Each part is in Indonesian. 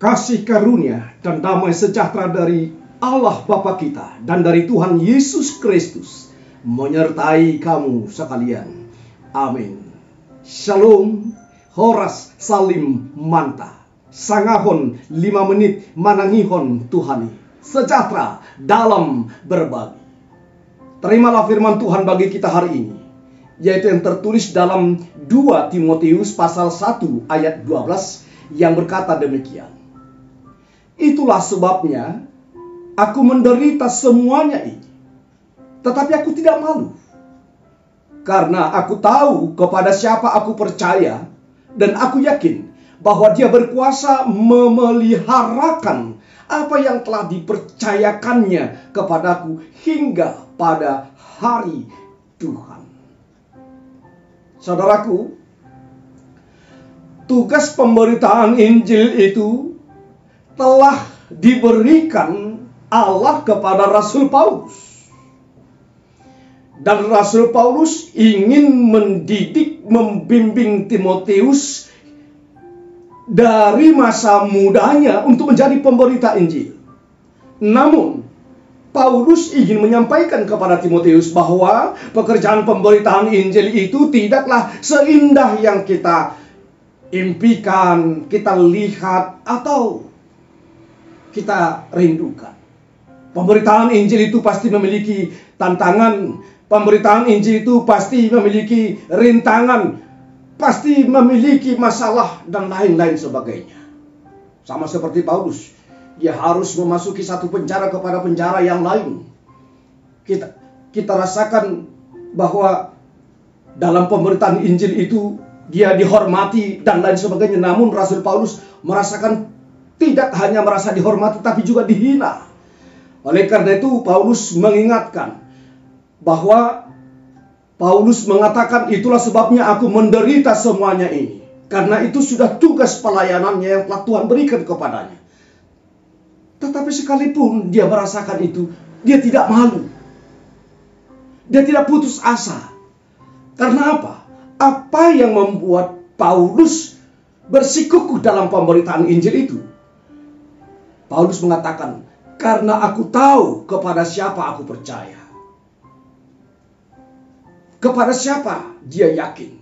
kasih karunia dan damai sejahtera dari Allah Bapa kita dan dari Tuhan Yesus Kristus menyertai kamu sekalian. Amin. Shalom. Horas Salim Manta. Sangahon lima menit manangihon Tuhani. Sejahtera dalam berbagi. Terimalah firman Tuhan bagi kita hari ini. Yaitu yang tertulis dalam 2 Timotius pasal 1 ayat 12 yang berkata demikian. Itulah sebabnya aku menderita semuanya ini. Tetapi aku tidak malu. Karena aku tahu kepada siapa aku percaya dan aku yakin bahwa dia berkuasa memeliharakan apa yang telah dipercayakannya kepadaku hingga pada hari Tuhan. Saudaraku, tugas pemberitaan Injil itu telah diberikan Allah kepada Rasul Paulus. Dan Rasul Paulus ingin mendidik, membimbing Timotius dari masa mudanya untuk menjadi pemberita Injil. Namun, Paulus ingin menyampaikan kepada Timotius bahwa pekerjaan pemberitaan Injil itu tidaklah seindah yang kita impikan, kita lihat, atau kita rindukan. Pemberitaan Injil itu pasti memiliki tantangan, Pemberitaan Injil itu pasti memiliki rintangan, pasti memiliki masalah dan lain-lain sebagainya. Sama seperti Paulus, dia harus memasuki satu penjara kepada penjara yang lain. Kita kita rasakan bahwa dalam pemberitaan Injil itu dia dihormati dan lain sebagainya. Namun Rasul Paulus merasakan tidak hanya merasa dihormati tapi juga dihina. Oleh karena itu Paulus mengingatkan bahwa Paulus mengatakan itulah sebabnya aku menderita semuanya ini. Karena itu sudah tugas pelayanannya yang telah Tuhan berikan kepadanya. Tetapi sekalipun dia merasakan itu, dia tidak malu. Dia tidak putus asa. Karena apa? Apa yang membuat Paulus bersikukuh dalam pemberitaan Injil itu? Paulus mengatakan, karena aku tahu kepada siapa aku percaya. Kepada siapa dia yakin?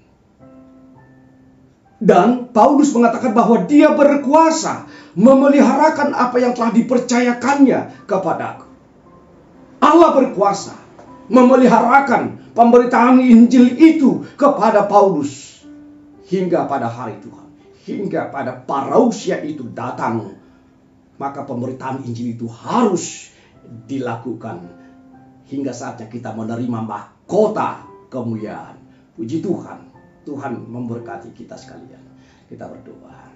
Dan Paulus mengatakan bahwa dia berkuasa memeliharakan apa yang telah dipercayakannya kepadaku. Allah berkuasa memeliharakan pemberitaan Injil itu kepada Paulus hingga pada hari Tuhan. Hingga pada parausia itu datang. Maka pemberitaan Injil itu harus dilakukan hingga saatnya kita menerima mahkota kemuliaan. Puji Tuhan, Tuhan memberkati kita sekalian. Kita berdoa.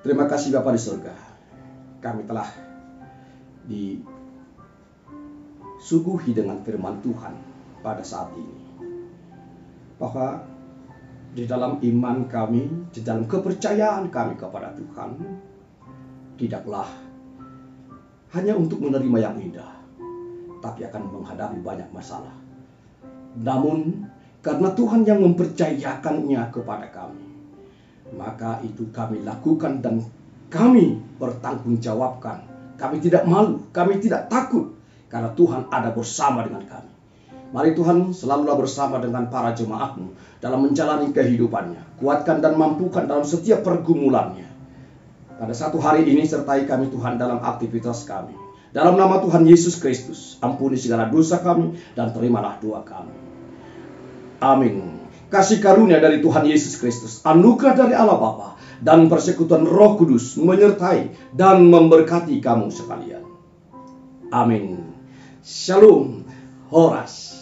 Terima kasih Bapak di surga. Kami telah disuguhi dengan firman Tuhan pada saat ini. Bahwa di dalam iman kami, di dalam kepercayaan kami kepada Tuhan, tidaklah hanya untuk menerima yang indah, tapi akan menghadapi banyak masalah namun karena Tuhan yang mempercayakannya kepada kami, maka itu kami lakukan dan kami bertanggung jawabkan. Kami tidak malu, kami tidak takut karena Tuhan ada bersama dengan kami. Mari Tuhan selalulah bersama dengan para jemaatmu dalam menjalani kehidupannya. Kuatkan dan mampukan dalam setiap pergumulannya. Pada satu hari ini sertai kami Tuhan dalam aktivitas kami. Dalam nama Tuhan Yesus Kristus, ampuni segala dosa kami dan terimalah doa kami. Amin. Kasih karunia dari Tuhan Yesus Kristus, anugerah dari Allah Bapa, dan persekutuan Roh Kudus menyertai dan memberkati kamu sekalian. Amin. Shalom. Horas.